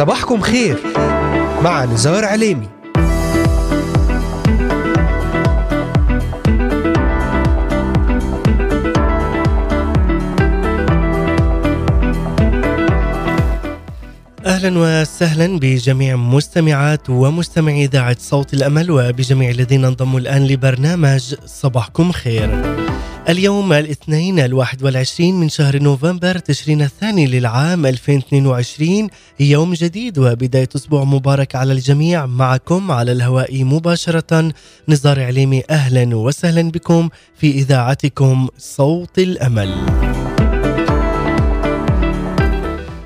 صباحكم خير مع نزار عليمي أهلا وسهلا بجميع مستمعات ومستمعي إذاعة صوت الأمل وبجميع الذين انضموا الآن لبرنامج صباحكم خير. اليوم الاثنين الواحد والعشرين من شهر نوفمبر تشرين الثاني للعام 2022 يوم جديد وبداية أسبوع مبارك على الجميع. معكم على الهواء مباشرة نزار عليمي. أهلا وسهلا بكم في إذاعتكم صوت الأمل.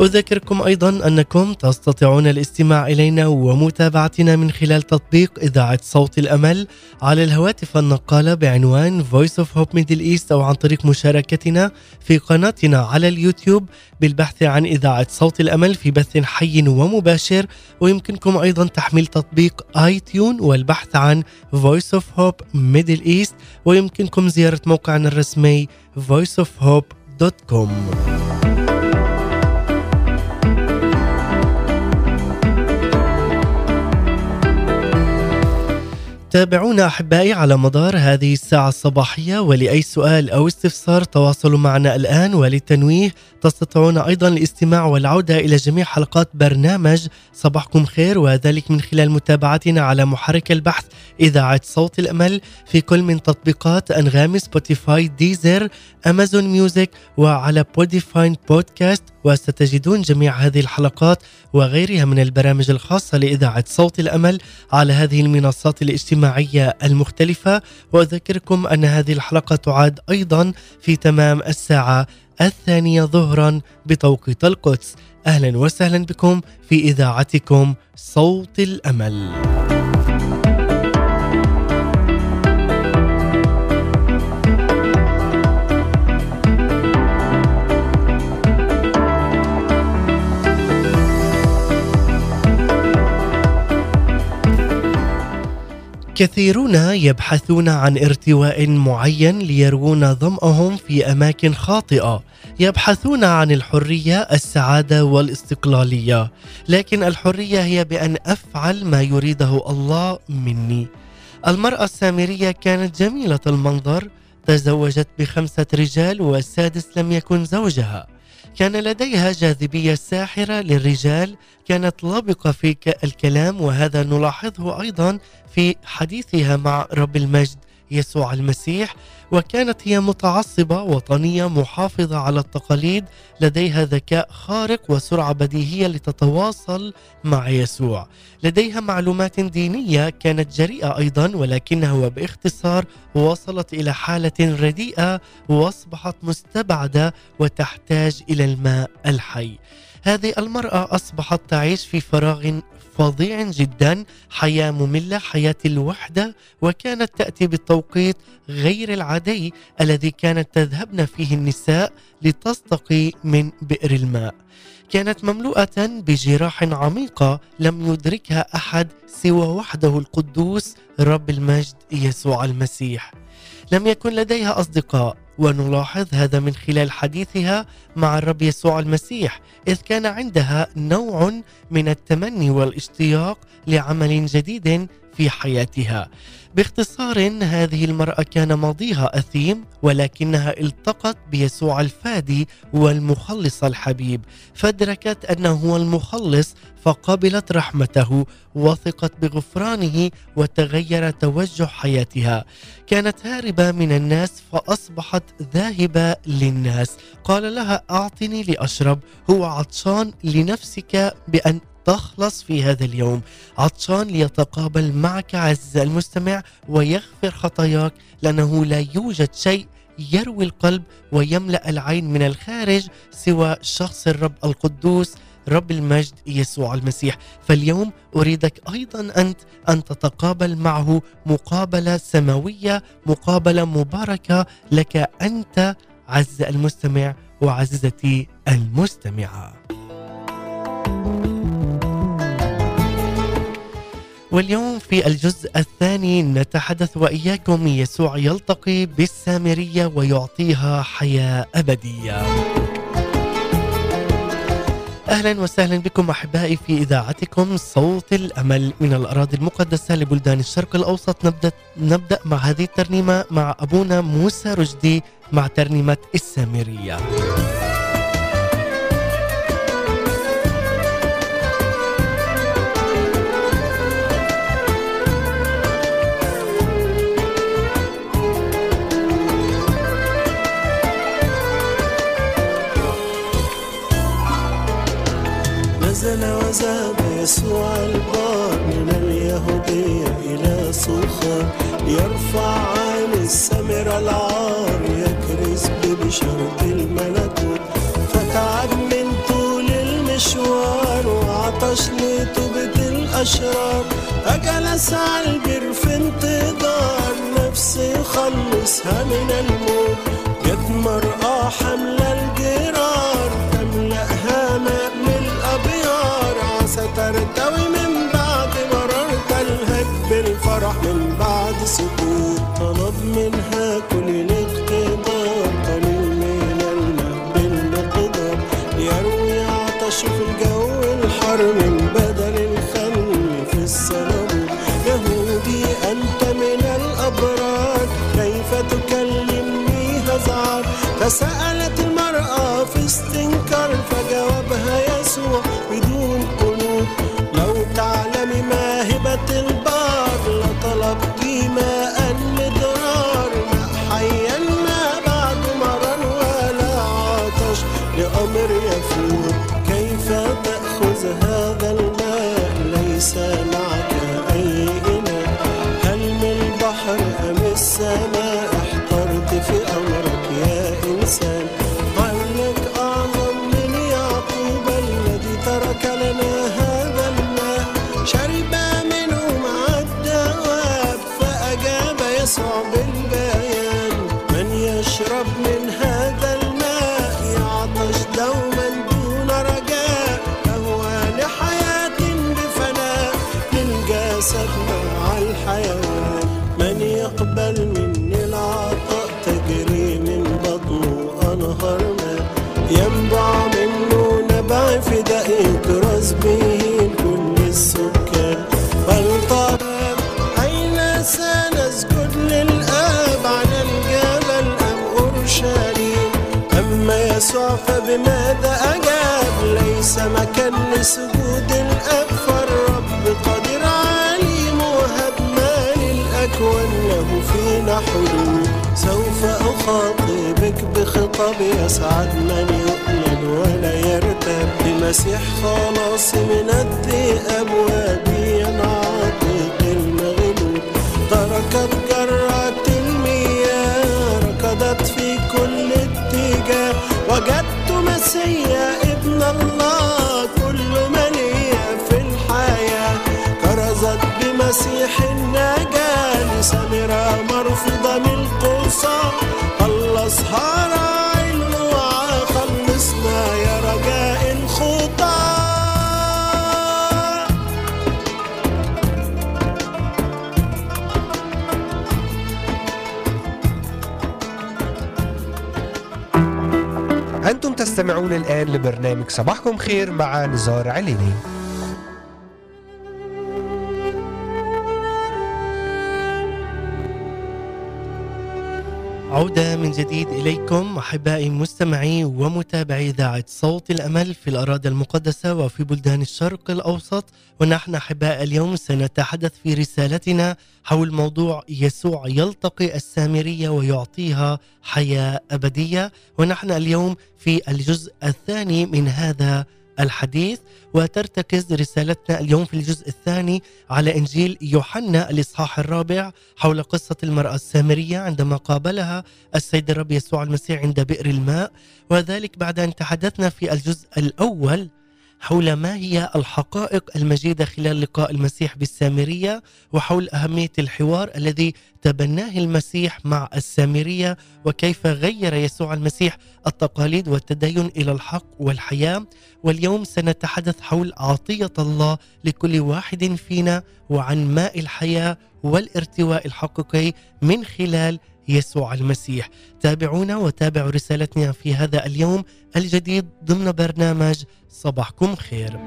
أذكركم أيضا أنكم تستطيعون الاستماع إلينا ومتابعتنا من خلال تطبيق إذاعة صوت الأمل على الهواتف النقالة بعنوان Voice of Hope Middle East أو عن طريق مشاركتنا في قناتنا على اليوتيوب بالبحث عن إذاعة صوت الأمل في بث حي ومباشر. ويمكنكم أيضا تحميل تطبيق آي تيون والبحث عن Voice of Hope Middle East. ويمكنكم زيارة موقعنا الرسمي voiceofhope.com تابعونا أحبائي على مدار هذه الساعة الصباحية ولأي سؤال أو استفسار تواصلوا معنا الآن وللتنويه. تستطيعون أيضا الاستماع والعودة إلى جميع حلقات برنامج صباحكم خير وذلك من خلال متابعتنا على محرك البحث إذاعة صوت الأمل في كل من تطبيقات أنغامي سبوتيفاي ديزر أمازون ميوزك وعلى بوديفاين بودكاست وستجدون جميع هذه الحلقات وغيرها من البرامج الخاصة لإذاعة صوت الأمل على هذه المنصات الاجتماعية المختلفة. وأذكركم أن هذه الحلقة تعاد أيضا في تمام الساعة الثانية ظهرا بتوقيت القدس. أهلا وسهلا بكم في إذاعتكم صوت الأمل. كثيرون يبحثون عن ارتواء معين ليروون ظمأهم في أماكن خاطئة يبحثون عن الحرية السعادة والاستقلالية. لكن الحرية هي بأن أفعل ما يريده الله مني. المرأة السامرية كانت جميلة المنظر تزوجت بخمسة رجال والسادس لم يكن زوجها. كان لديها جاذبية ساحرة للرجال كانت لبقة في الكلام وهذا نلاحظه أيضا في حديثها مع رب المجد. يسوع المسيح وكانت هي متعصبة وطنية محافظة على التقاليد لديها ذكاء خارق وسرعة بديهية لتتواصل مع يسوع. لديها معلومات دينية كانت جريئة أيضا ولكنها وباختصار وصلت إلى حالة رديئة وأصبحت مستبعدة وتحتاج إلى الماء الحي. هذه المرأة أصبحت تعيش في فراغ فظيع جدا حياة مملة حياة الوحدة وكانت تأتي بالتوقيت غير العادي الذي كانت تذهبن فيه النساء لتستقي من بئر الماء. كانت مملوءة بجراح عميقة لم يدركها أحد سوى وحده القدوس رب المجد يسوع المسيح. لم يكن لديها أصدقاء. ونلاحظ هذا من خلال حديثها مع الرب يسوع المسيح إذ كان عندها نوع من التمني والاشتياق لعمل جديد في حياتها. باختصار هذه المرأة كان ماضيها أثيم ولكنها التقت بيسوع الفادي والمخلص الحبيب. فادركت أنه هو المخلص فقبلت رحمته وثقت بغفرانه وتغير توجه حياتها. كانت هاربة من الناس فأصبحت ذاهبة للناس. قال لها أعطني لأشرب هو عطشان لنفسك بأن تخلص في هذا اليوم. عطشان ليتقابل معك عز المستمع ويغفر خطاياك لأنه لا يوجد شيء يروي القلب ويملأ العين من الخارج سوى شخص الرب القدوس رب المجد يسوع المسيح. فاليوم أريدك أيضا أنت أن تتقابل معه مقابلة سماوية مقابلة مباركة لك أنت عز المستمع وعزيزتي المستمعة. واليوم في الجزء الثاني نتحدث وإياكم يسوع يلتقي بالسامرية ويعطيها حياة أبدية. أهلا وسهلا بكم أحبائي في إذاعتكم صوت الأمل من الأراضي المقدسة لبلدان الشرق الأوسط نبدا نبدأ مع هذه الترنيمة مع أبونا موسى رشدي مع ترنيمة السامرية. نزل وذهب يسوع البار من اليهودية إلى صوخار يرفع عن السمر العار يكرز ببشارة الملكوت فتعب من طول المشوار وعطش لتوبة الأشرار. فجلس على البر في انتظار نفس يخلصها من الموت. جت مرأة حملة الجرار مكان لسجود الأب فالرب قادر عليم وهب ما للأكوان له فينا حلول سوف أخاطبك بخطاب يسعد من يؤمن ولا يرتاب بمسيح خلاص من الذئاب وادي ينعطق المغلوب تركت جرات المياه ركضت في كل اتجاه. وجدت مسيا ابن الله خلصها يا رجاء أنتم تستمعون الآن لبرنامج صباحكم خير مع نزار عليني. عودة من جديد إليكم أحبائي مستمعي ومتابعي إذاعة صوت الأمل في الأراضي المقدسة وفي بلدان الشرق الأوسط. ونحن أحباء اليوم سنتحدث في رسالتنا حول موضوع يسوع يلتقي السامرية ويعطيها حياة أبدية. ونحن اليوم في الجزء الثاني من هذا الحديث وترتكز رسالتنا اليوم في الجزء الثاني على إنجيل يوحنا الإصحاح الرابع حول قصة المرأة السامرية عندما قابلها السيد الرب يسوع المسيح عند بئر الماء. وذلك بعد أن تحدثنا في الجزء الأول حول ما هي الحقائق المجيدة خلال لقاء المسيح بالسامرية وحول أهمية الحوار الذي تبناه المسيح مع السامرية وكيف غير يسوع المسيح التقاليد والتدين إلى الحق والحياة. واليوم سنتحدث حول عطية الله لكل واحد فينا وعن ماء الحياة والارتواء الحقيقي من خلال يسوع المسيح. تابعونا وتابعوا رسالتنا في هذا اليوم الجديد ضمن برنامج صباحكم خير.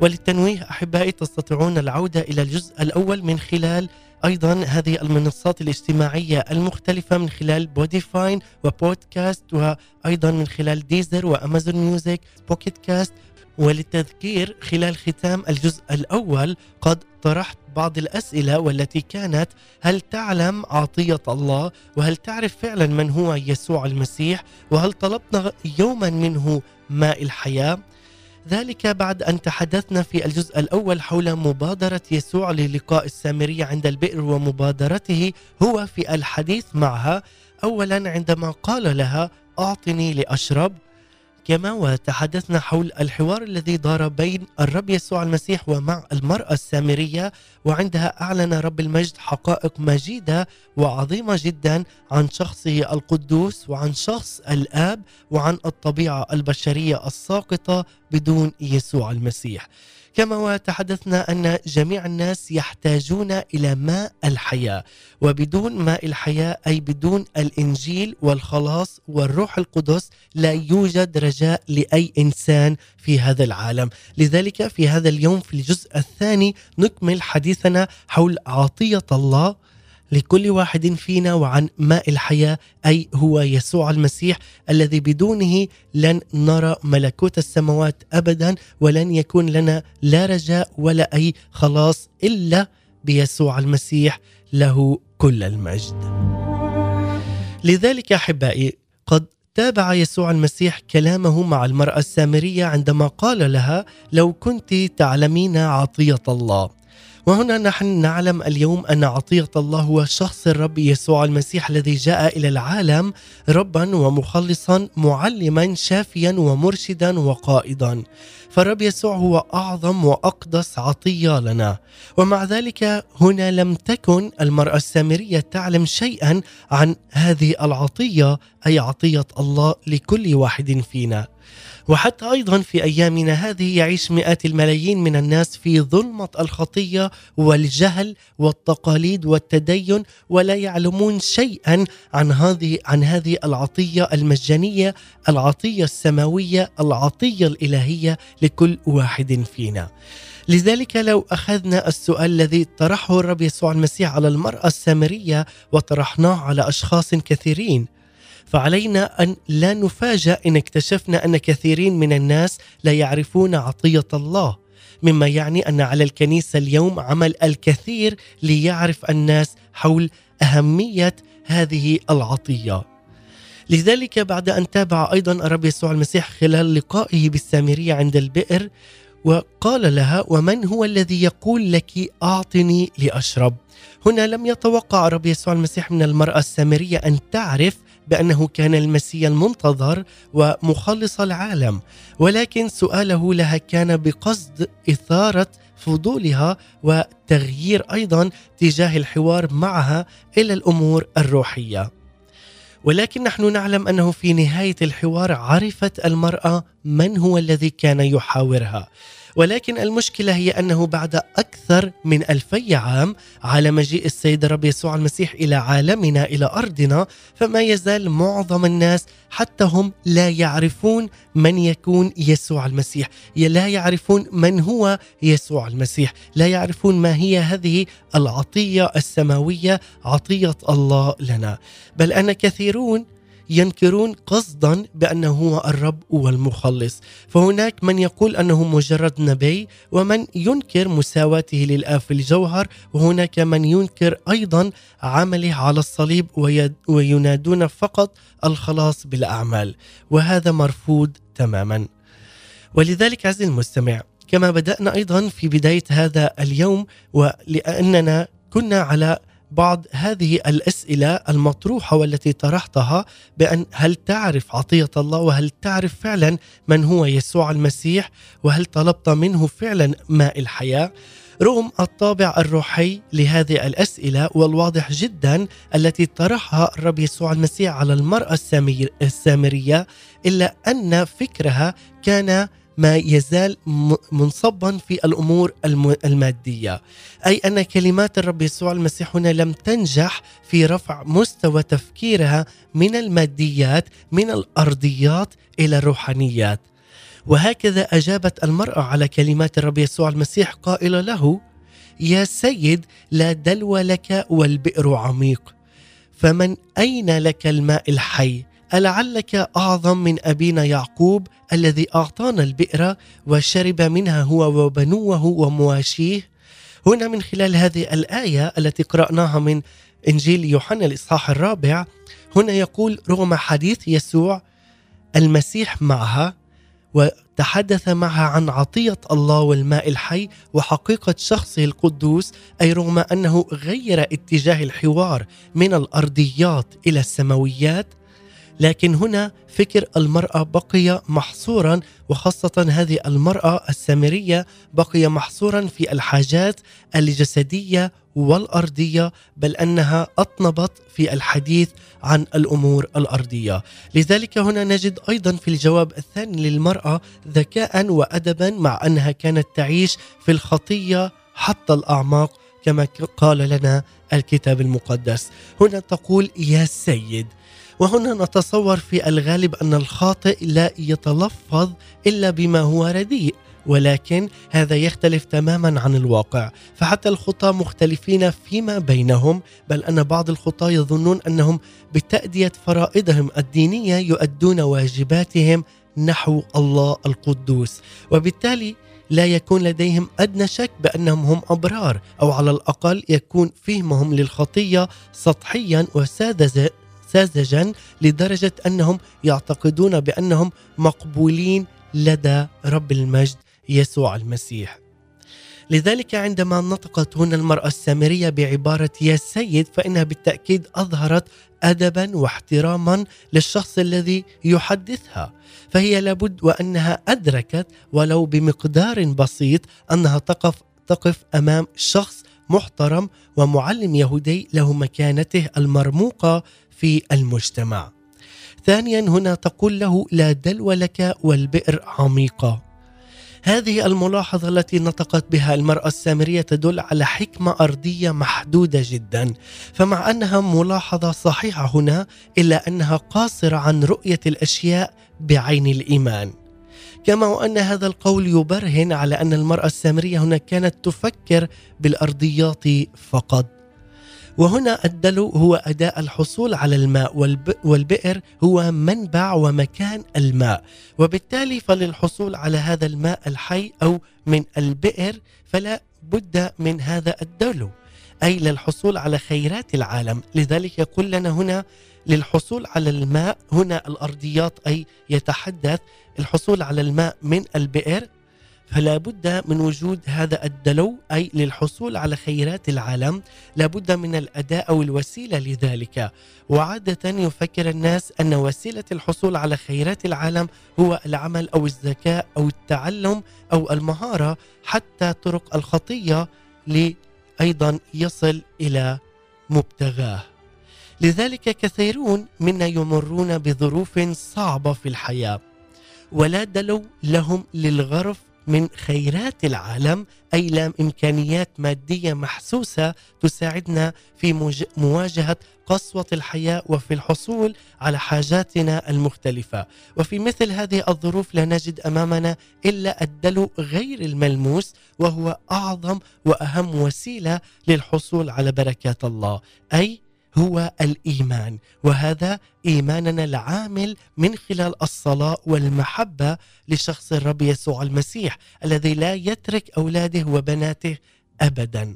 وللتنويه أحبائي تستطيعون العودة إلى الجزء الأول من خلال أيضا هذه المنصات الاجتماعية المختلفة من خلال بوديفاين وبودكاست وأيضا من خلال ديزر وامازون ميوزك بوكيت كاست وللتذكير خلال ختام الجزء الأول قد طرحت بعض الأسئلة والتي كانت هل تعلم عطية الله؟ وهل تعرف فعلا من هو يسوع المسيح؟ وهل طلبنا يوما منه ماء الحياة؟ ذلك بعد أن تحدثنا في الجزء الأول حول مبادرة يسوع للقاء السامرية عند البئر ومبادرته هو في الحديث معها. اولا عندما قال لها أعطني لأشرب كما وتحدثنا حول الحوار الذي دار بين الرب يسوع المسيح ومع المرأة السامرية وعندها أعلن رب المجد حقائق مجيدة وعظيمة جدا عن شخصه القدوس وعن شخص الآب وعن الطبيعة البشرية الساقطة بدون يسوع المسيح. كما وتحدثنا أن جميع الناس يحتاجون إلى ماء الحياة وبدون ماء الحياة أي بدون الإنجيل والخلاص والروح القدس لا يوجد رجاء لأي إنسان في هذا العالم. لذلك في هذا اليوم في الجزء الثاني نكمل حديثنا حول عطية الله لكل واحد فينا وعن ماء الحياة أي هو يسوع المسيح الذي بدونه لن نرى ملكوت السماوات ابدا ولن يكون لنا لا رجاء ولا أي خلاص إلا بيسوع المسيح له كل المجد. لذلك أحبائي قد تابع يسوع المسيح كلامه مع المرأة السامرية عندما قال لها لو كنت تعلمين عطية الله وهنا نحن نعلم اليوم أن عطية الله هو شخص الرب يسوع المسيح الذي جاء إلى العالم ربا ومخلصا معلما شافيا ومرشدا وقائدا. فالرب يسوع هو أعظم وأقدس عطية لنا. ومع ذلك هنا لم تكن المرأة السامرية تعلم شيئا عن هذه العطية أي عطية الله لكل واحد فينا. وحتى أيضا في أيامنا هذه يعيش مئات الملايين من الناس في ظلمة الخطية والجهل والتقاليد والتدين ولا يعلمون شيئا عن هذه عن هذه العطية المجانية العطية السماوية العطية الإلهية لكل واحد فينا. لذلك لو أخذنا السؤال الذي طرحه الرب يسوع المسيح على المرأة السامرية وطرحناه على أشخاص كثيرين فعلينا أن لا نفاجأ إن اكتشفنا أن كثيرين من الناس لا يعرفون عطية الله مما يعني أن على الكنيسة اليوم عمل الكثير ليعرف الناس حول أهمية هذه العطية. لذلك بعد أن تابع أيضا الرب يسوع المسيح خلال لقائه بالسامرية عند البئر وقال لها ومن هو الذي يقول لك أعطني لأشرب هنا لم يتوقع الرب يسوع المسيح من المرأة السامرية أن تعرف بأنه كان المسيا المنتظر ومخلص العالم ولكن سؤاله لها كان بقصد إثارة فضولها وتغيير أيضا تجاه الحوار معها إلى الأمور الروحية. ولكن نحن نعلم أنه في نهاية الحوار عرفت المرأة من هو الذي كان يحاورها؟ ولكن المشكلة هي أنه بعد أكثر من ألفي عام على مجيء السيد الرب يسوع المسيح إلى عالمنا إلى أرضنا فما يزال معظم الناس حتى هم لا يعرفون من يكون يسوع المسيح. لا يعرفون من هو يسوع المسيح. لا يعرفون ما هي هذه العطية السماوية عطية الله لنا. بل أن كثيرون ينكرون قصدا بأنه هو الرب والمخلص. فهناك من يقول أنه مجرد نبي ومن ينكر مساواته للاب في الجوهر وهناك من ينكر أيضا عمله على الصليب وينادون فقط الخلاص بالأعمال. وهذا مرفوض تماما. ولذلك عزيزي المستمع كما بدأنا أيضا في بداية هذا اليوم ولأننا كنا على بعض هذه الأسئلة المطروحة والتي طرحتها بأن هل تعرف عطية الله وهل تعرف فعلا من هو يسوع المسيح وهل طلبت منه فعلا ماء الحياة؟ رغم الطابع الروحي لهذه الأسئلة والواضح جدا التي طرحها الرب يسوع المسيح على المرأة السامرية إلا أن فكرها كان ما يزال منصبا في الأمور المادية. أي أن كلمات الرب يسوع المسيح هنا لم تنجح في رفع مستوى تفكيرها من الماديات من الأرضيات إلى الروحانيات. وهكذا أجابت المرأة على كلمات الرب يسوع المسيح قائلة له يا سيد لا دلو لك والبئر عميق. فمن أين لك الماء الحي؟ ألعلك أعظم من أبينا يعقوب الذي أعطانا البئر وشرب منها هو وبنوه ومواشيه؟ هنا من خلال هذه الآية التي قرأناها من إنجيل يوحنا الإصحاح الرابع هنا يقول رغم حديث يسوع المسيح معها وتحدث معها عن عطية الله والماء الحي وحقيقة شخصه القدوس أي رغم أنه غير اتجاه الحوار من الأرضيات إلى السماويات لكن هنا فكر المرأة بقي محصورا وخاصة هذه المرأة السامرية بقي محصورا في الحاجات الجسدية والأرضية بل أنها أطنبت في الحديث عن الأمور الأرضية. لذلك هنا نجد أيضا في الجواب الثاني للمرأة ذكاء وأدبا مع أنها كانت تعيش في الخطية حتى الأعماق كما قال لنا الكتاب المقدس. هنا تقول يا سيد وهنا نتصور في الغالب أن الخاطئ لا يتلفظ إلا بما هو رديء ولكن هذا يختلف تماما عن الواقع. فحتى الخطاة مختلفين فيما بينهم بل أن بعض الخطاة يظنون أنهم بتأدية فرائضهم الدينية يؤدون واجباتهم نحو الله القدوس. وبالتالي لا يكون لديهم أدنى شك بأنهم هم أبرار أو على الأقل يكون فهمهم للخطية سطحيا وساذج ساذجا لدرجة أنهم يعتقدون بأنهم مقبولين لدى رب المجد يسوع المسيح. لذلك عندما نطقت هنا المرأة السامرية بعبارة يا سيد فإنها بالتأكيد أظهرت ادبا واحتراما للشخص الذي يحدثها فهي لابد وأنها أدركت ولو بمقدار بسيط أنها تقف تقف أمام شخص محترم ومعلم يهودي له مكانته المرموقة في المجتمع. ثانيا هنا تقول له لا دلو لك والبئر عميقة. هذه الملاحظة التي نطقت بها المرأة السامرية تدل على حكمة أرضية محدودة جدا، فمع أنها ملاحظة صحيحة هنا إلا أنها قاصرة عن رؤية الأشياء بعين الإيمان. كما وان هذا القول يبرهن على أن المرأة السامرية هنا كانت تفكر بالأرضيات فقط وهنا الدلو هو أداء الحصول على الماء والبئر هو منبع ومكان الماء. وبالتالي فللحصول على هذا الماء الحي أو من البئر فلا بد من هذا الدلو أي للحصول على خيرات العالم. لذلك يقول لنا هنا للحصول على الماء هنا الأرضيات أي يتحدث الحصول على الماء من البئر فلا بد من وجود هذا الدلو أي للحصول على خيرات العالم لا بد من الأداء أو الوسيلة لذلك. وعادة يفكر الناس أن وسيلة الحصول على خيرات العالم هو العمل أو الذكاء أو التعلم أو المهارة حتى طرق الخطية لأيضا يصل إلى مبتغاه. لذلك كثيرون منا يمرون بظروف صعبة في الحياة. ولا دلو لهم للغرف من خيرات العالم أي إمكانيات مادية محسوسة تساعدنا في مواجهة قسوة الحياة وفي الحصول على حاجاتنا المختلفة. وفي مثل هذه الظروف لا نجد أمامنا إلا الدلو غير الملموس وهو أعظم وأهم وسيلة للحصول على بركات الله. أي هو الإيمان وهذا إيماننا العامل من خلال الصلاة والمحبة لشخص الرب يسوع المسيح الذي لا يترك أولاده وبناته ابدا.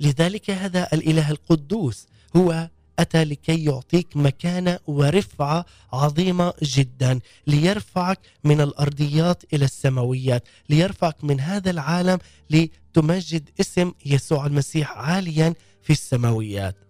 لذلك هذا الإله القدوس هو أتى لكي يعطيك مكانة ورفعة عظيمة جدا ليرفعك من الأرضيات إلى السماويات ليرفعك من هذا العالم لتمجد اسم يسوع المسيح عاليا في السماويات.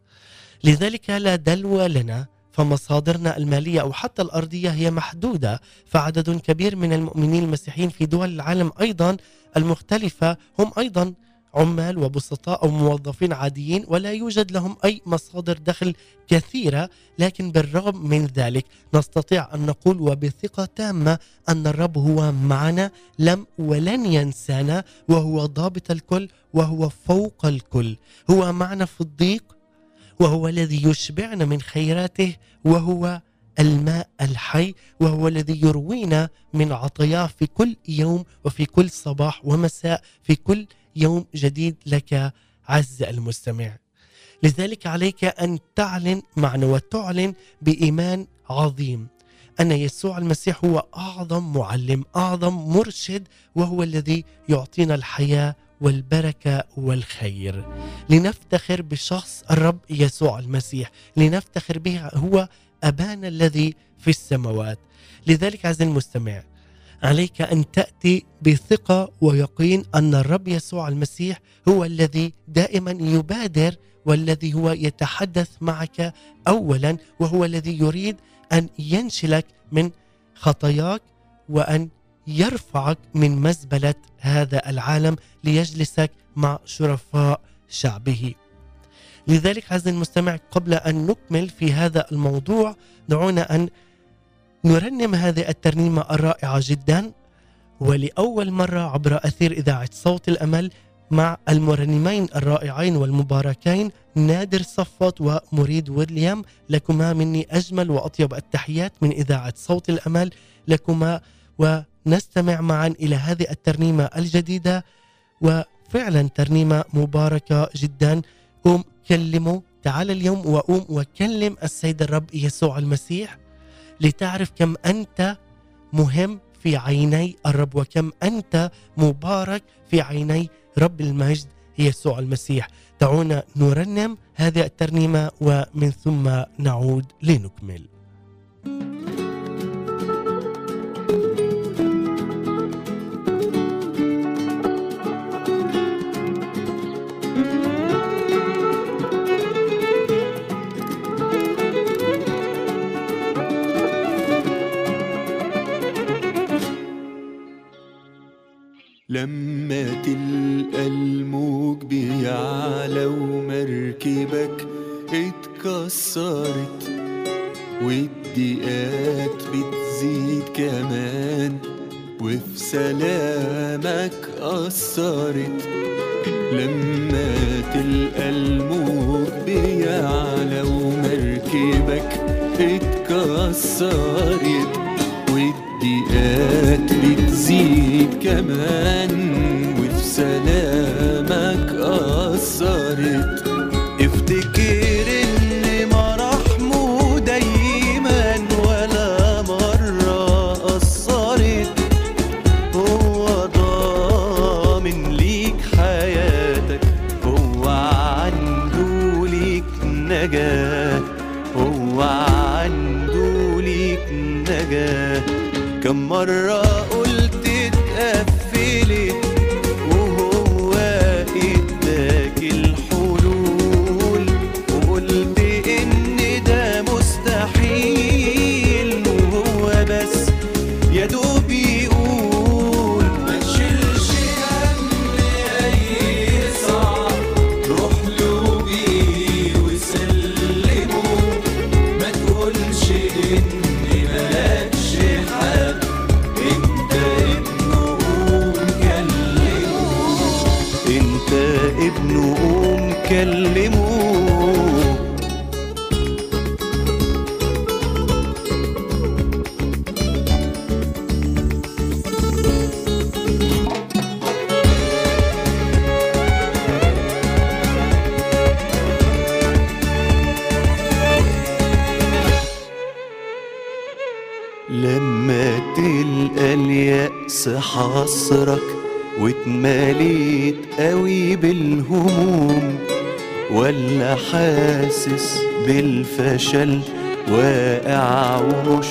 لذلك لا دلو لنا فمصادرنا المالية أو حتى الأرضية هي محدودة فعدد كبير من المؤمنين المسيحيين في دول العالم أيضا المختلفة هم أيضا عمال وبسطاء أو موظفين عاديين ولا يوجد لهم أي مصادر دخل كثيرة لكن بالرغم من ذلك نستطيع أن نقول وبثقة تامة أن الرب هو معنا لم ولن ينسانا وهو ضابط الكل وهو فوق الكل. هو معنا في الضيق وهو الذي يشبعنا من خيراته وهو الماء الحي وهو الذي يروينا من عطاياه في كل يوم وفي كل صباح ومساء في كل يوم جديد لك عز المستمع. لذلك عليك أن تعلن معنا وتعلن بإيمان عظيم. أن يسوع المسيح هو أعظم معلم أعظم مرشد وهو الذي يعطينا الحياة والبركة والخير. لنفتخر بشخص الرب يسوع المسيح. لنفتخر به هو أبانا الذي في السماوات. لذلك عز المستمع عليك أن تأتي بثقة ويقين أن الرب يسوع المسيح هو الذي دائما يبادر والذي هو يتحدث معك اولا وهو الذي يريد أن ينشلك من خطاياك وأن يرفعك من مزبلة هذا العالم ليجلسك مع شرفاء شعبه. لذلك عز المستمع قبل أن نكمل في هذا الموضوع دعونا أن نرنم هذه الترنيمة الرائعة جدا ولأول مرة عبر أثير إذاعة صوت الأمل مع المرنمين الرائعين والمباركين نادر صفوت ومريد ويليام لكما مني أجمل وأطيب التحيات من إذاعة صوت الأمل لكما ونستمع معا إلى هذه الترنيمة الجديدة وفعلا ترنيمة مباركة جدا. قوم كلموا تعال اليوم وقوم وكلم السيد الرب يسوع المسيح لتعرف كم أنت مهم في عيني الرب وكم أنت مبارك في عيني رب المجد يسوع المسيح. دعونا نرنم هذه الترنيمة ومن ثم نعود لنكمل. لما تلقى الموج بيعلى ومركبك اتكسرت والضيقات بتزيد كمان وفي سلامك أثرت. لما تلقى الموج بيعلى ومركبك اتكسرت والضيقات بتزيد كمان وفي سلامك أثرت. ولا حاسس بالفشل واقع ومش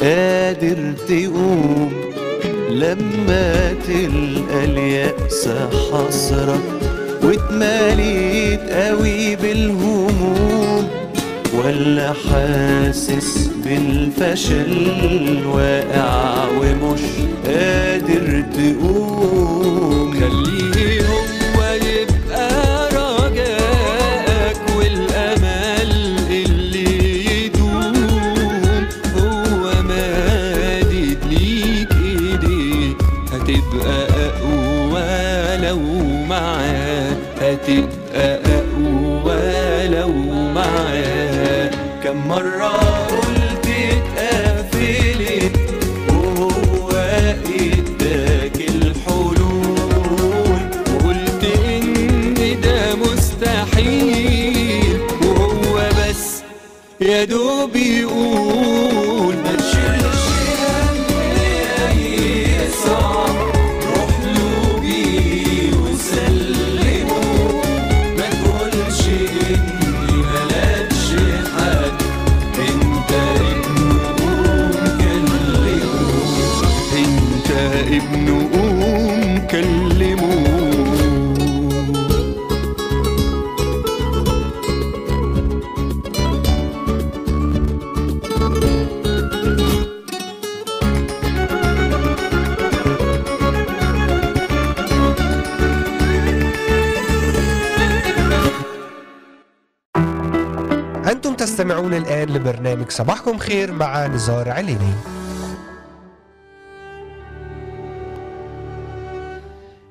قادر تقوم لما تلقى اليأس حصرك واتمليت قوي بالهموم ولا حاسس بالفشل واقع ومش قادر تقوم. خليه تستمعون الآن لبرنامج صباحكم خير مع نزار عليني.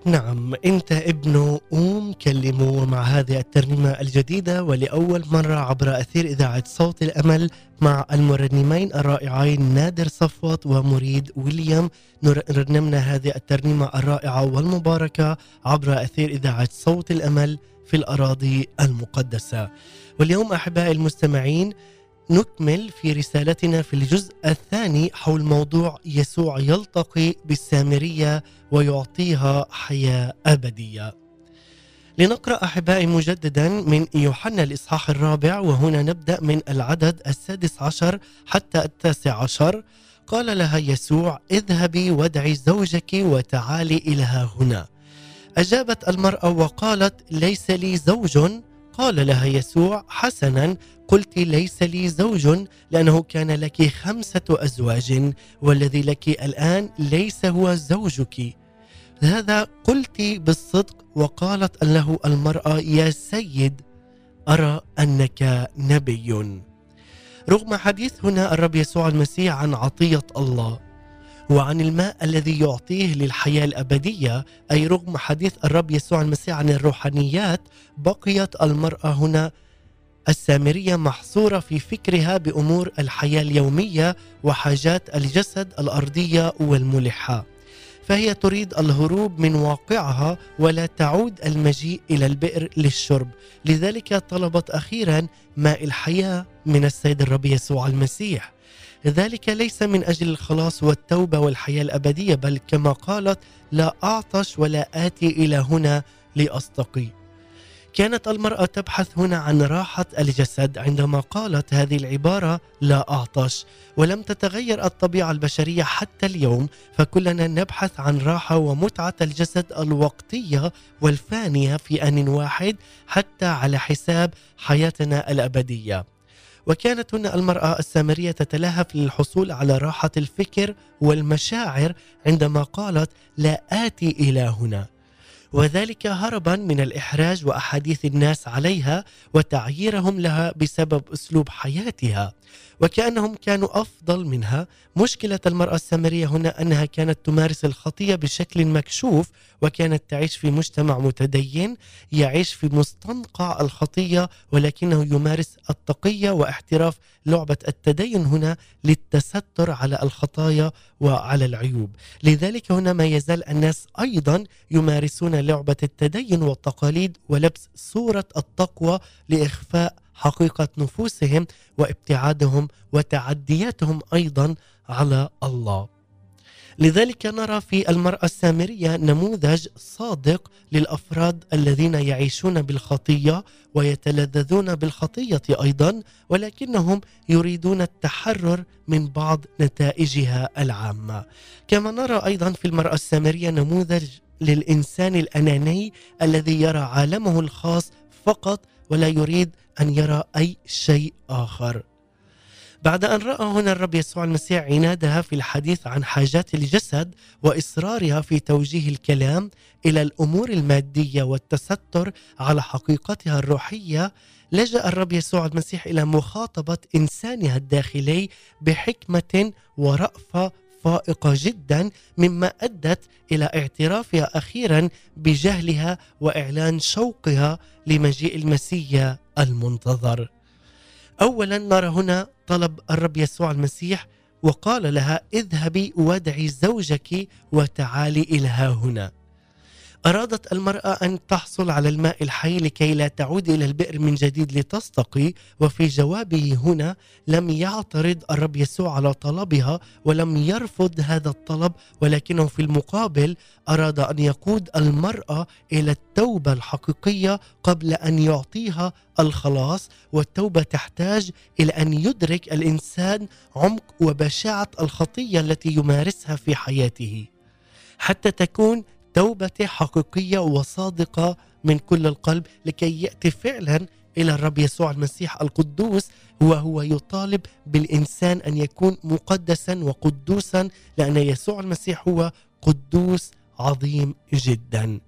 نعم أنت ابنه قوم كلمه ومع هذه الترنيمة الجديدة ولأول مرة عبر أثير إذاعة صوت الأمل مع المرنمين الرائعين نادر صفوت ومريد ويليام. رنمنا هذه الترنيمة الرائعة والمباركة عبر أثير إذاعة صوت الأمل في الأراضي المقدسة. واليوم أحبائي المستمعين نكمل في رسالتنا في الجزء الثاني حول موضوع يسوع يلتقي بالسامرية ويعطيها حياة أبدية. لنقرأ أحبائي مجددا من يوحنا الإصحاح الرابع وهنا نبدأ من العدد السادس عشر حتى التاسع عشر. قال لها يسوع اذهبي وادعي زوجك وتعالي ها هنا. أجابت المرأة وقالت ليس لي زوج قال لها يسوع حسنا قلت ليس لي زوج لأنه كان لك خمسة أزواج والذي لك الآن ليس هو زوجك. هذا قلت بالصدق وقالت له المرأة يا سيد أرى أنك نبي. رغم حديث هنا الرب يسوع المسيح عن عطية الله وعن الماء الذي يعطيه للحياة الأبدية أي رغم حديث الرب يسوع المسيح عن الروحانيات بقيت المرأة هنا السامرية محصورة في فكرها بأمور الحياة اليومية وحاجات الجسد الأرضية والملحة. فهي تريد الهروب من واقعها ولا تعود المجيء إلى البئر للشرب. لذلك طلبت أخيرا ماء الحياة من السيد الرب يسوع المسيح. ذلك ليس من أجل الخلاص والتوبة والحياة الأبدية بل كما قالت لا أعطش ولا آتي إلى هنا لأستقي. كانت المرأة تبحث هنا عن راحة الجسد عندما قالت هذه العبارة لا أعطش. ولم تتغير الطبيعة البشرية حتى اليوم فكلنا نبحث عن راحة ومتعة الجسد الوقتية والفانية في آن واحد حتى على حساب حياتنا الأبدية. وكانت هنا المرأة السامرية تتلهف للحصول على راحة الفكر والمشاعر عندما قالت لا آتي إلى هنا. وذلك هربا من الإحراج وأحاديث الناس عليها وتعييرهم لها بسبب أسلوب حياتها. وكأنهم كانوا أفضل منها. مشكلة المرأة السامرية هنا أنها كانت تمارس الخطية بشكل مكشوف وكانت تعيش في مجتمع متدين يعيش في مستنقع الخطية ولكنه يمارس التقية واحتراف لعبة التدين هنا للتستر على الخطايا وعلى العيوب. لذلك هنا ما يزال الناس أيضا يمارسون لعبة التدين والتقاليد ولبس صورة التقوى لإخفاء حقيقة نفوسهم وابتعادهم وتعدياتهم أيضا على الله. لذلك نرى في المرأة السامرية نموذج صادق للأفراد الذين يعيشون بالخطية ويتلذذون بالخطية أيضا ولكنهم يريدون التحرر من بعض نتائجها العامة. كما نرى أيضا في المرأة السامرية نموذج للإنسان الأناني الذي يرى عالمه الخاص فقط ولا يريد أن يرى أي شيء آخر. بعد أن رأى هنا الرب يسوع المسيح عنادها في الحديث عن حاجات الجسد وإصرارها في توجيه الكلام إلى الأمور المادية والتستر على حقيقتها الروحية لجأ الرب يسوع المسيح إلى مخاطبة إنسانها الداخلي بحكمة ورأفة فائقة جدا مما أدت إلى اعترافها أخيرا بجهلها وإعلان شوقها لمجيء المسيح المنتظر. اولا نرى هنا طلب الرب يسوع المسيح وقال لها اذهبي وادعي زوجك وتعالي إلى هنا. أرادت المرأة أن تحصل على الماء الحي لكي لا تعود إلى البئر من جديد لتستقي وفي جوابه هنا لم يعترض الرب يسوع على طلبها ولم يرفض هذا الطلب ولكنه في المقابل أراد أن يقود المرأة إلى التوبة الحقيقية قبل أن يعطيها الخلاص والتوبة تحتاج إلى أن يدرك الإنسان عمق وبشاعة الخطية التي يمارسها في حياته. حتى تكون توبة حقيقية وصادقة من كل القلب لكي يأتي فعلا إلى الرب يسوع المسيح القدوس وهو يطالب بالإنسان أن يكون مقدسا وقدوسا لأن يسوع المسيح هو قدوس عظيم جدا.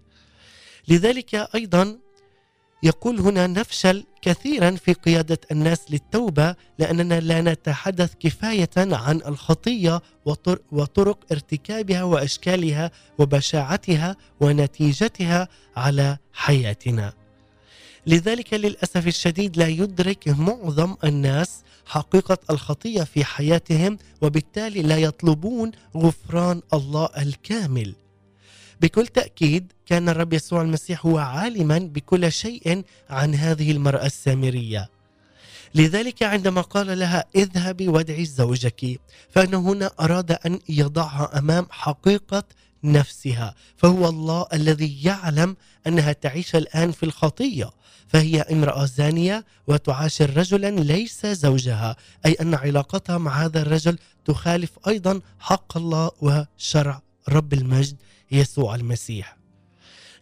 لذلك أيضا يقول هنا نفشل كثيرا في قيادة الناس للتوبة لأننا لا نتحدث كفاية عن الخطية وطرق ارتكابها وأشكالها وبشاعتها ونتيجتها على حياتنا. لذلك للأسف الشديد لا يدرك معظم الناس حقيقة الخطية في حياتهم وبالتالي لا يطلبون غفران الله الكامل. بكل تأكيد كان الرب يسوع المسيح هو عالما بكل شيء عن هذه المرأة السامرية. لذلك عندما قال لها اذهبي وادعي زوجك فإنه هنا أراد أن يضعها أمام حقيقة نفسها فهو الله الذي يعلم أنها تعيش الآن في الخطية فهي امرأة زانية وتعاشر رجلا ليس زوجها أي أن علاقتها مع هذا الرجل تخالف أيضا حق الله وشرع رب المجد. يسوع المسيح.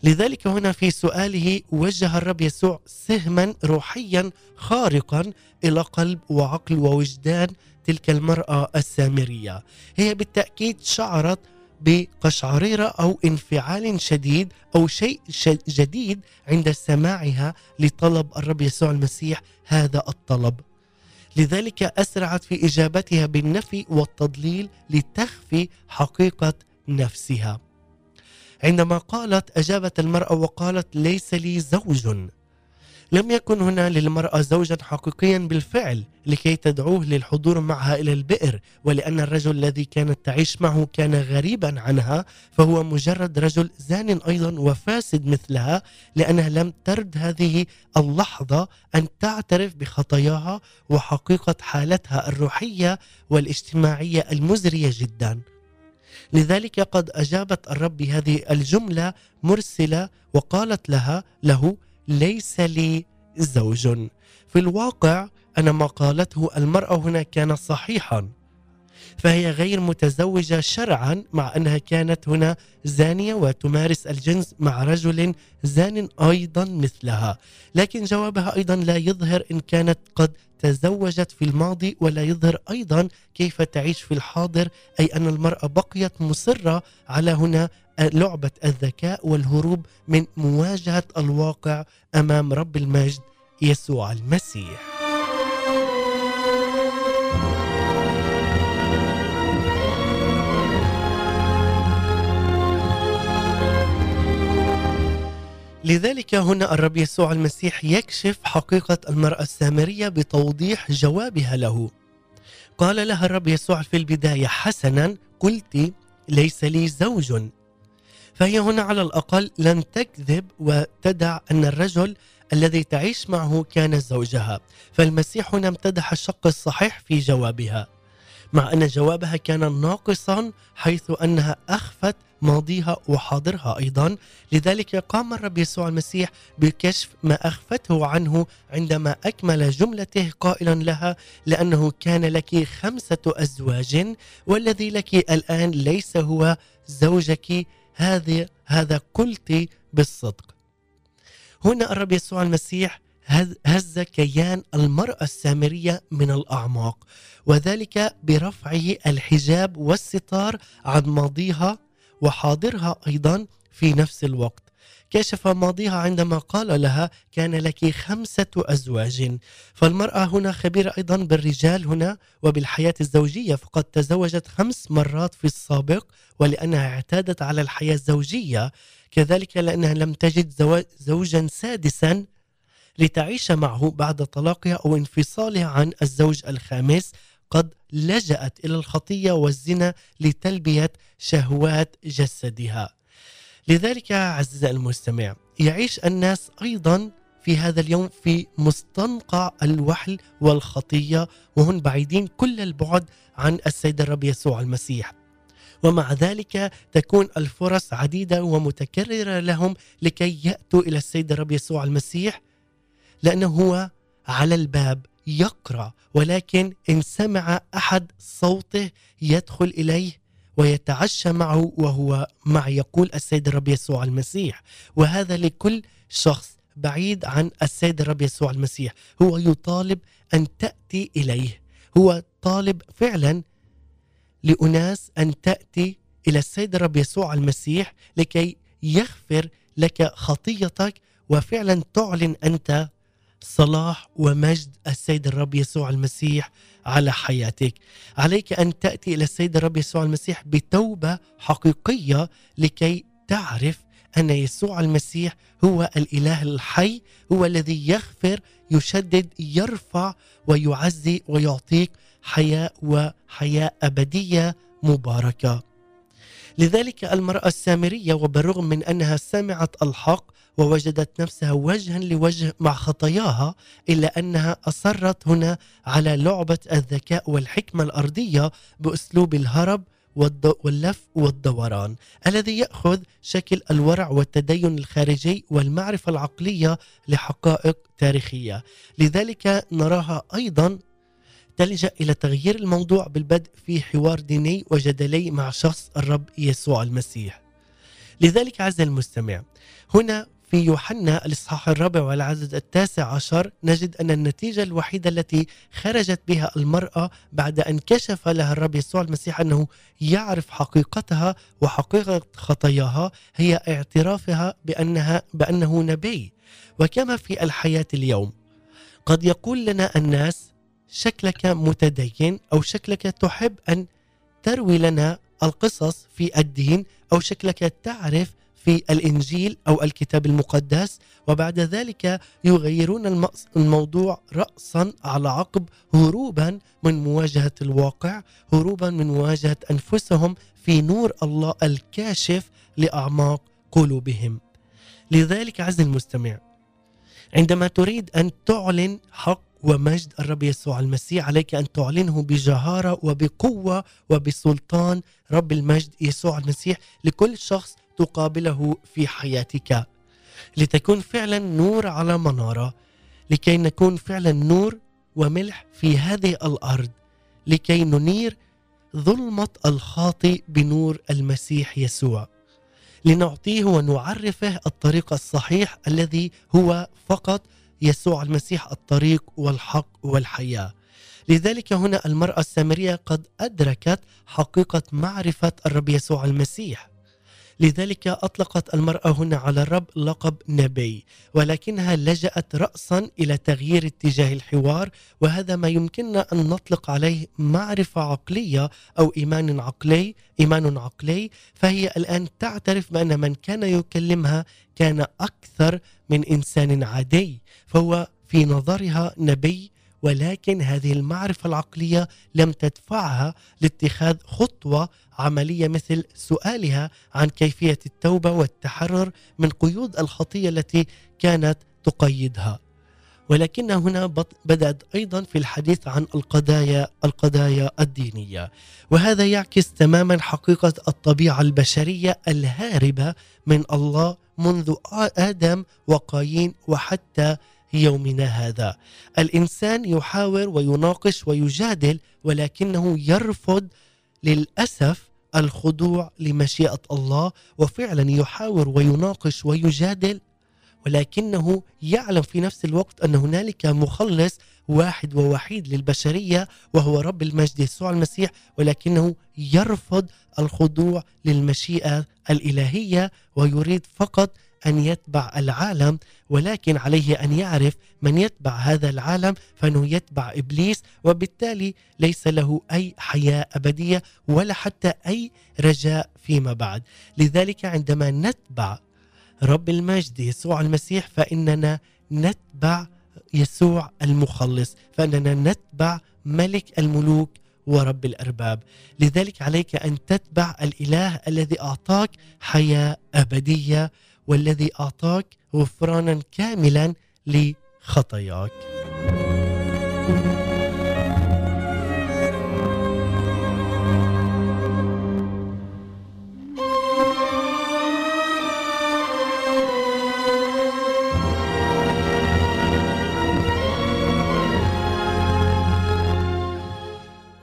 لذلك هنا في سؤاله وجه الرب يسوع سهما روحيا خارقا إلى قلب وعقل ووجدان تلك المرأة السامرية. هي بالتأكيد شعرت بقشعريرة أو انفعال شديد أو شيء جديد عند سماعها لطلب الرب يسوع المسيح هذا الطلب. لذلك أسرعت في إجابتها بالنفي والتضليل لتخفي حقيقة نفسها. عندما قالت أجابت المرأة وقالت ليس لي زوج. لم يكن هنا للمرأة زوجا حقيقيا بالفعل لكي تدعوه للحضور معها إلى البئر ولأن الرجل الذي كانت تعيش معه كان غريبا عنها فهو مجرد رجل زان أيضا وفاسد مثلها لأنها لم ترد هذه اللحظة أن تعترف بخطاياها وحقيقة حالتها الروحية والاجتماعية المزرية جدا. لذلك قد أجابت الرب بهذه الجملة مرسلة وقالت لها له ليس لي زوج. في الواقع ان ما قالته المرأة هنا كان صحيحا فهي غير متزوجة شرعا مع أنها كانت هنا زانية وتمارس الجنس مع رجل زان أيضا مثلها. لكن جوابها أيضا لا يظهر إن كانت قد تزوجت في الماضي ولا يظهر أيضا كيف تعيش في الحاضر أي أن المرأة بقيت مصرة على هنا لعبة الذكاء والهروب من مواجهة الواقع أمام رب المجد يسوع المسيح. لذلك هنا الرب يسوع المسيح يكشف حقيقة المرأة السامرية بتوضيح جوابها له. قال لها الرب يسوع في البداية حسنا قلت ليس لي زوج. فهي هنا على الأقل لم تكذب وتدع أن الرجل الذي تعيش معه كان زوجها. فالمسيح هنا امتدح الشق الصحيح في جوابها. مع أن جوابها كان ناقصا حيث أنها أخفت ماضيها وحاضرها أيضا. لذلك قام الرب يسوع المسيح بكشف ما أخفته عنه عندما أكمل جملته قائلا لها لأنه كان لك خمسة أزواج والذي لك الآن ليس هو زوجك. هذا هذا قلت بالصدق. هنا الرب يسوع المسيح هز كيان المرأة السامرية من الأعماق وذلك برفعه الحجاب والستار عن ماضيها وحاضرها أيضا في نفس الوقت. كشف ماضيها عندما قال لها كان لك خمسة أزواج. فالمرأة هنا خبيرة أيضا بالرجال هنا وبالحياة الزوجية فقد تزوجت خمس مرات في السابق ولأنها اعتادت على الحياة الزوجية. كذلك لأنها لم تجد زوجا سادسا لتعيش معه بعد طلاقها أو انفصالها عن الزوج الخامس. قد لجأت إلى الخطية والزنا لتلبية شهوات جسدها. لذلك عزيزي المستمع يعيش الناس أيضا في هذا اليوم في مستنقع الوحل والخطية وهم بعيدين كل البعد عن السيد الرب يسوع المسيح. ومع ذلك تكون الفرص عديدة ومتكررة لهم لكي يأتوا إلى السيد الرب يسوع المسيح لأنه هو على الباب يقرأ ولكن إن سمع أحد صوته يدخل إليه ويتعشى معه وهو مع يقول السيد الرب يسوع المسيح وهذا لكل شخص بعيد عن السيد الرب يسوع المسيح. هو يطالب أن تأتي إليه. هو طالب فعلا لأناس أن تأتي إلى السيد الرب يسوع المسيح لكي يغفر لك خطيتك وفعلا تعلن أنت صلاح ومجد السيد الرب يسوع المسيح على حياتك. عليك أن تأتي إلى السيد الرب يسوع المسيح بتوبة حقيقية لكي تعرف أن يسوع المسيح هو الإله الحي هو الذي يغفر يشدد يرفع ويعزي ويعطيك حياة وحياة أبدية مباركة. لذلك المرأة السامرية وبالرغم من أنها سمعت الحق ووجدت نفسها وجها لوجه مع خطاياها إلا أنها أصرت هنا على لعبة الذكاء والحكمة الأرضية بأسلوب الهرب واللف والدوران الذي يأخذ شكل الورع والتدين الخارجي والمعرفة العقلية لحقائق تاريخية. لذلك نراها أيضا تلجأ إلى تغيير الموضوع بالبدء في حوار ديني وجدلي مع شخص الرب يسوع المسيح. لذلك عز المستمع هنا في يوحنا الإصحاح الرابع والعدد التاسع عشر نجد أن النتيجة الوحيدة التي خرجت بها المرأة بعد أن كشف لها الرب يسوع المسيح أنه يعرف حقيقتها وحقيقة خطاياها هي اعترافها بأنها بأنه نبي. وكما في الحياة اليوم قد يقول لنا الناس شكلك متدين أو شكلك تحب أن تروي لنا القصص في الدين أو شكلك تعرف في الإنجيل أو الكتاب المقدس وبعد ذلك يغيرون الموضوع راسا على عقب هروبا من مواجهة الواقع هروبا من مواجهة أنفسهم في نور الله الكاشف لأعماق قلوبهم. لذلك عز المستمع عندما تريد أن تعلن حق ومجد الرب يسوع المسيح عليك أن تعلنه بجهارة وبقوة وبسلطان رب المجد يسوع المسيح لكل شخص تقابله في حياتك لتكون فعلا نور على منارة لكي نكون فعلا نور وملح في هذه الأرض لكي ننير ظلمة الخاطئ بنور المسيح يسوع. لنعطيه ونعرفه الطريق الصحيح الذي هو فقط يسوع المسيح الطريق والحق والحياة. لذلك هنا المرأة السامرية قد أدركت حقيقة معرفة الرب يسوع المسيح. لذلك أطلقت المرأة هنا على الرب لقب نبي ولكنها لجأت راسا إلى تغيير اتجاه الحوار وهذا ما يمكننا أن نطلق عليه معرفة عقلية أو إيمان عقلي إيمان عقلي فهي الآن تعترف بأن من كان يكلمها كان أكثر من إنسان عادي فهو في نظرها نبي ولكن هذه المعرفة العقلية لم تدفعها لاتخاذ خطوة عملية مثل سؤالها عن كيفية التوبة والتحرر من قيود الخطية التي كانت تقيدها. ولكن هنا بدأت أيضا في الحديث عن القضايا القضايا الدينية. وهذا يعكس تماما حقيقة الطبيعة البشرية الهاربة من الله منذ آدم وقايين وحتى يومنا هذا. الإنسان يحاور ويناقش ويجادل ولكنه يرفض للأسف الخضوع لمشيئة الله وفعلا يحاور ويناقش ويجادل ولكنه يعلم في نفس الوقت أن هنالك مخلص واحد ووحيد للبشرية وهو رب المجد يسوع المسيح ولكنه يرفض الخضوع للمشيئة الإلهية ويريد فقط أن يتبع العالم ولكن عليه أن يعرف من يتبع هذا العالم فإنه يتبع إبليس وبالتالي ليس له أي حياة أبدية ولا حتى أي رجاء فيما بعد. لذلك عندما نتبع رب المجد يسوع المسيح فإننا نتبع يسوع المخلص فإننا نتبع ملك الملوك ورب الأرباب. لذلك عليك أن تتبع الإله الذي أعطاك حياة أبدية والذي أعطاك غفرانا كاملا لخطاياك.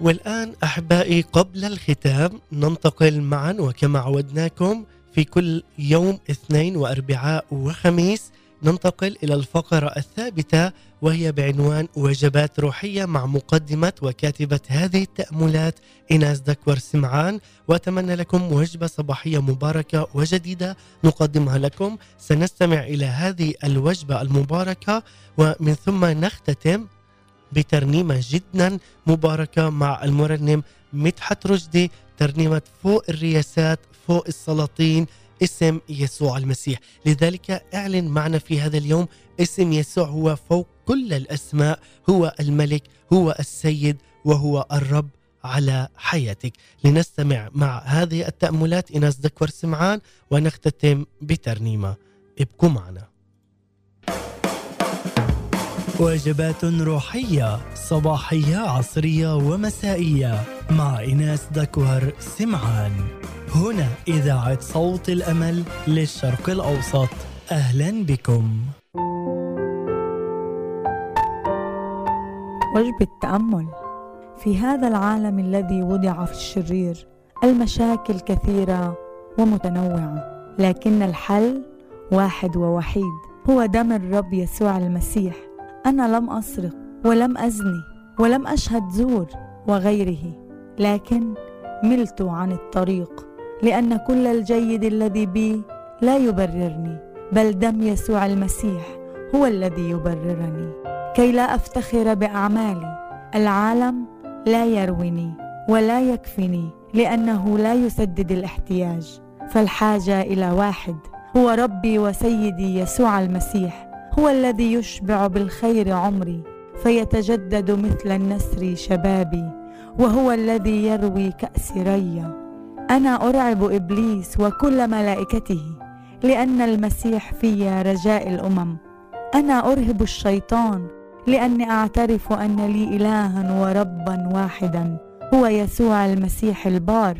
والآن أحبائي قبل الختام ننتقل معا وكما عودناكم في كل يوم اثنين وأربعاء وخميس ننتقل إلى الفقرة الثابتة وهي بعنوان وجبات روحية مع مقدمة وكاتبة هذه التأملات إناس دكور سمعان. وأتمنى لكم وجبة صباحية مباركة وجديدة نقدمها لكم. سنستمع إلى هذه الوجبة المباركة ومن ثم نختتم بترنيمة جدا مباركة مع المرنم مدحت رشدي ترنيمة فوق الرياسات فوق السلاطين اسم يسوع المسيح. لذلك اعلن معنا في هذا اليوم اسم يسوع هو فوق كل الأسماء هو الملك هو السيد وهو الرب على حياتك. لنستمع مع هذه التأملات. إناس دكور سمعان ونختتم بترنيمة. ابقوا معنا. وجبات روحية صباحية عصرية ومسائية. مع إناس دكوهر سمعان. هنا إذاعة صوت الأمل للشرق الأوسط. أهلا بكم. وجبة تأمل في هذا العالم الذي وضع في الشرير المشاكل كثيرة ومتنوعة. لكن الحل واحد ووحيد. هو دم الرب يسوع المسيح. أنا لم أسرق ولم أزني ولم أشهد زور وغيره. لكن ملت عن الطريق لأن كل الجيد الذي بي لا يبررني بل دم يسوع المسيح هو الذي يبررني. كي لا أفتخر بأعمالي العالم لا يرويني ولا يكفني لأنه لا يسدد الاحتياج. فالحاجة إلى واحد هو ربي وسيدي يسوع المسيح هو الذي يشبع بالخير عمري فيتجدد مثل النسر شبابي. وهو الذي يروي كأس ريا أنا أرعب إبليس وكل ملائكته لأن المسيح في رجاء الأمم. أنا أرهب الشيطان لأني أعترف أن لي إلها وربا واحدا هو يسوع المسيح البار.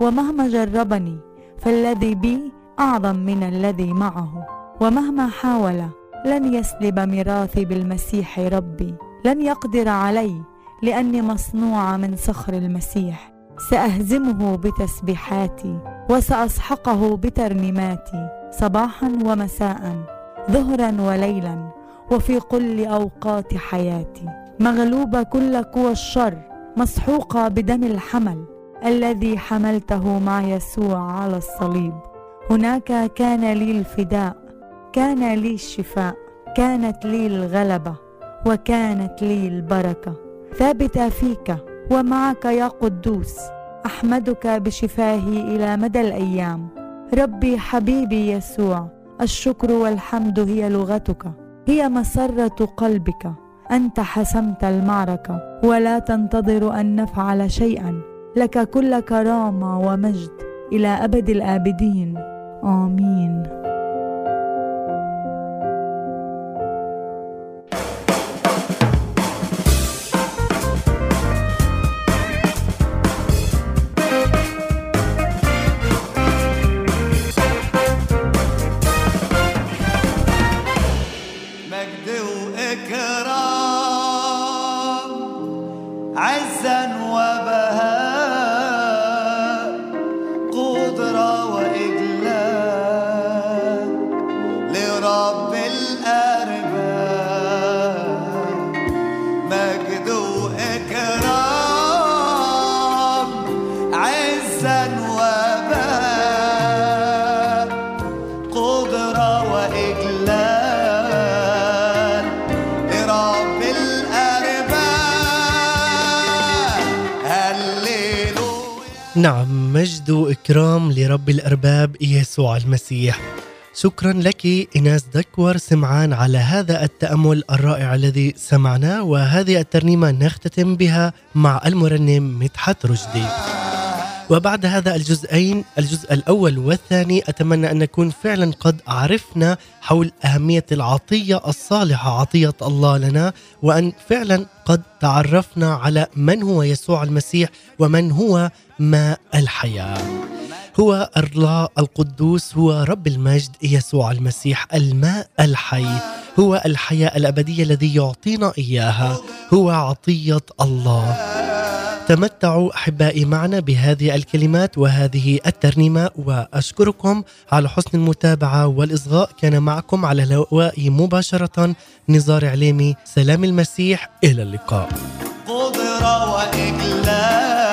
ومهما جربني فالذي بي أعظم من الذي معه. ومهما حاول لن يسلب ميراثي بالمسيح ربي لن يقدر علي. لأني مصنوعة من صخر المسيح. سأهزمه بتسبيحاتي وساسحقه بترنيماتي صباحا ومساء ظهرا وليلا وفي كل أوقات حياتي. مغلوبه كل قوى الشر مسحوقة بدم الحمل. الذي حملته مع يسوع على الصليب. هناك كان لي الفداء كان لي الشفاء كانت لي الغلبة وكانت لي البركة. ثابته فيك ومعك يا قدوس أحمدك بشفاهي إلى مدى الأيام. ربي حبيبي يسوع الشكر والحمد هي لغتك هي مسرة قلبك. أنت حسمت المعركة ولا تنتظر أن نفعل شيئا. لك كل كرامة ومجد إلى أبد الآبدين. آمين. لرب الأرباب يسوع المسيح. شكرا لك إناس دكور سمعان على هذا التأمل الرائع الذي سمعناه وهذه الترنيمة نختتم بها مع المرنم مدحت رشدي. وبعد هذا الجزئين الجزء الأول والثاني أتمنى أن نكون فعلا قد عرفنا حول أهمية العطية الصالحة عطية الله لنا وأن فعلا قد تعرفنا على من هو يسوع المسيح ومن هو ماء الحياة. هو الله القدوس هو رب المجد يسوع المسيح الماء الحي. هو الحياة الأبدية الذي يعطينا إياها. هو عطية الله. تمتعوا أحبائي معنا بهذه الكلمات وهذه الترنيمة وأشكركم على حسن المتابعة والإصغاء. كان معكم على الهواء مباشرة نزار عليمي. سلام المسيح إلى اللقاء. قدرة وإجلال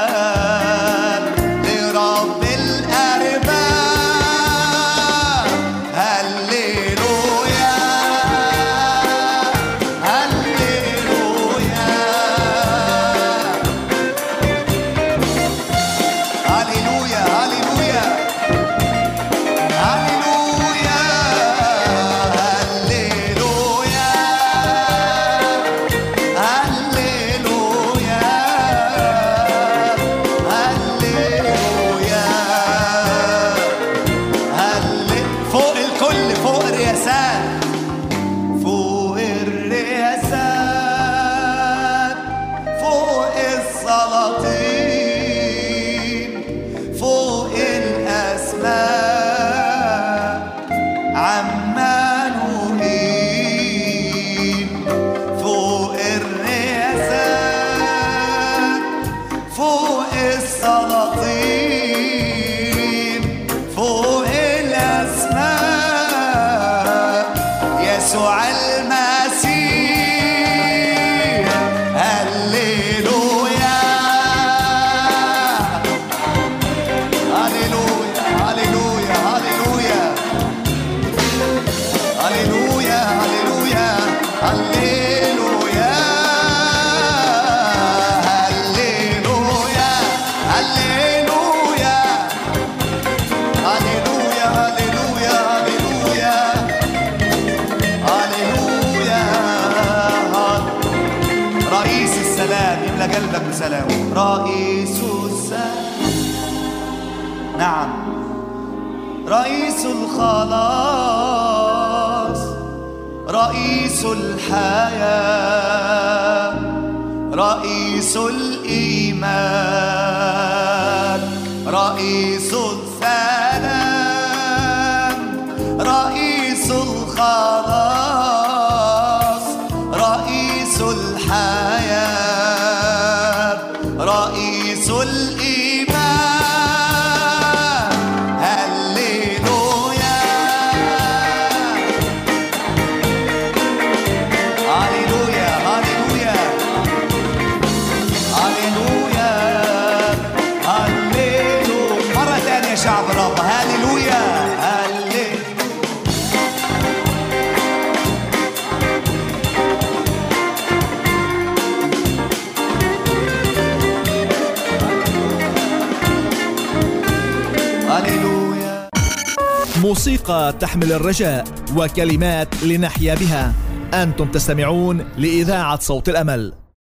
الخلاص رئيس الحياة رئيس الإيمان رئيس السلام رئيس الخلاص. موسيقى تحمل الرجاء وكلمات لنحيا بها. أنتم تستمعون لإذاعة صوت الأمل.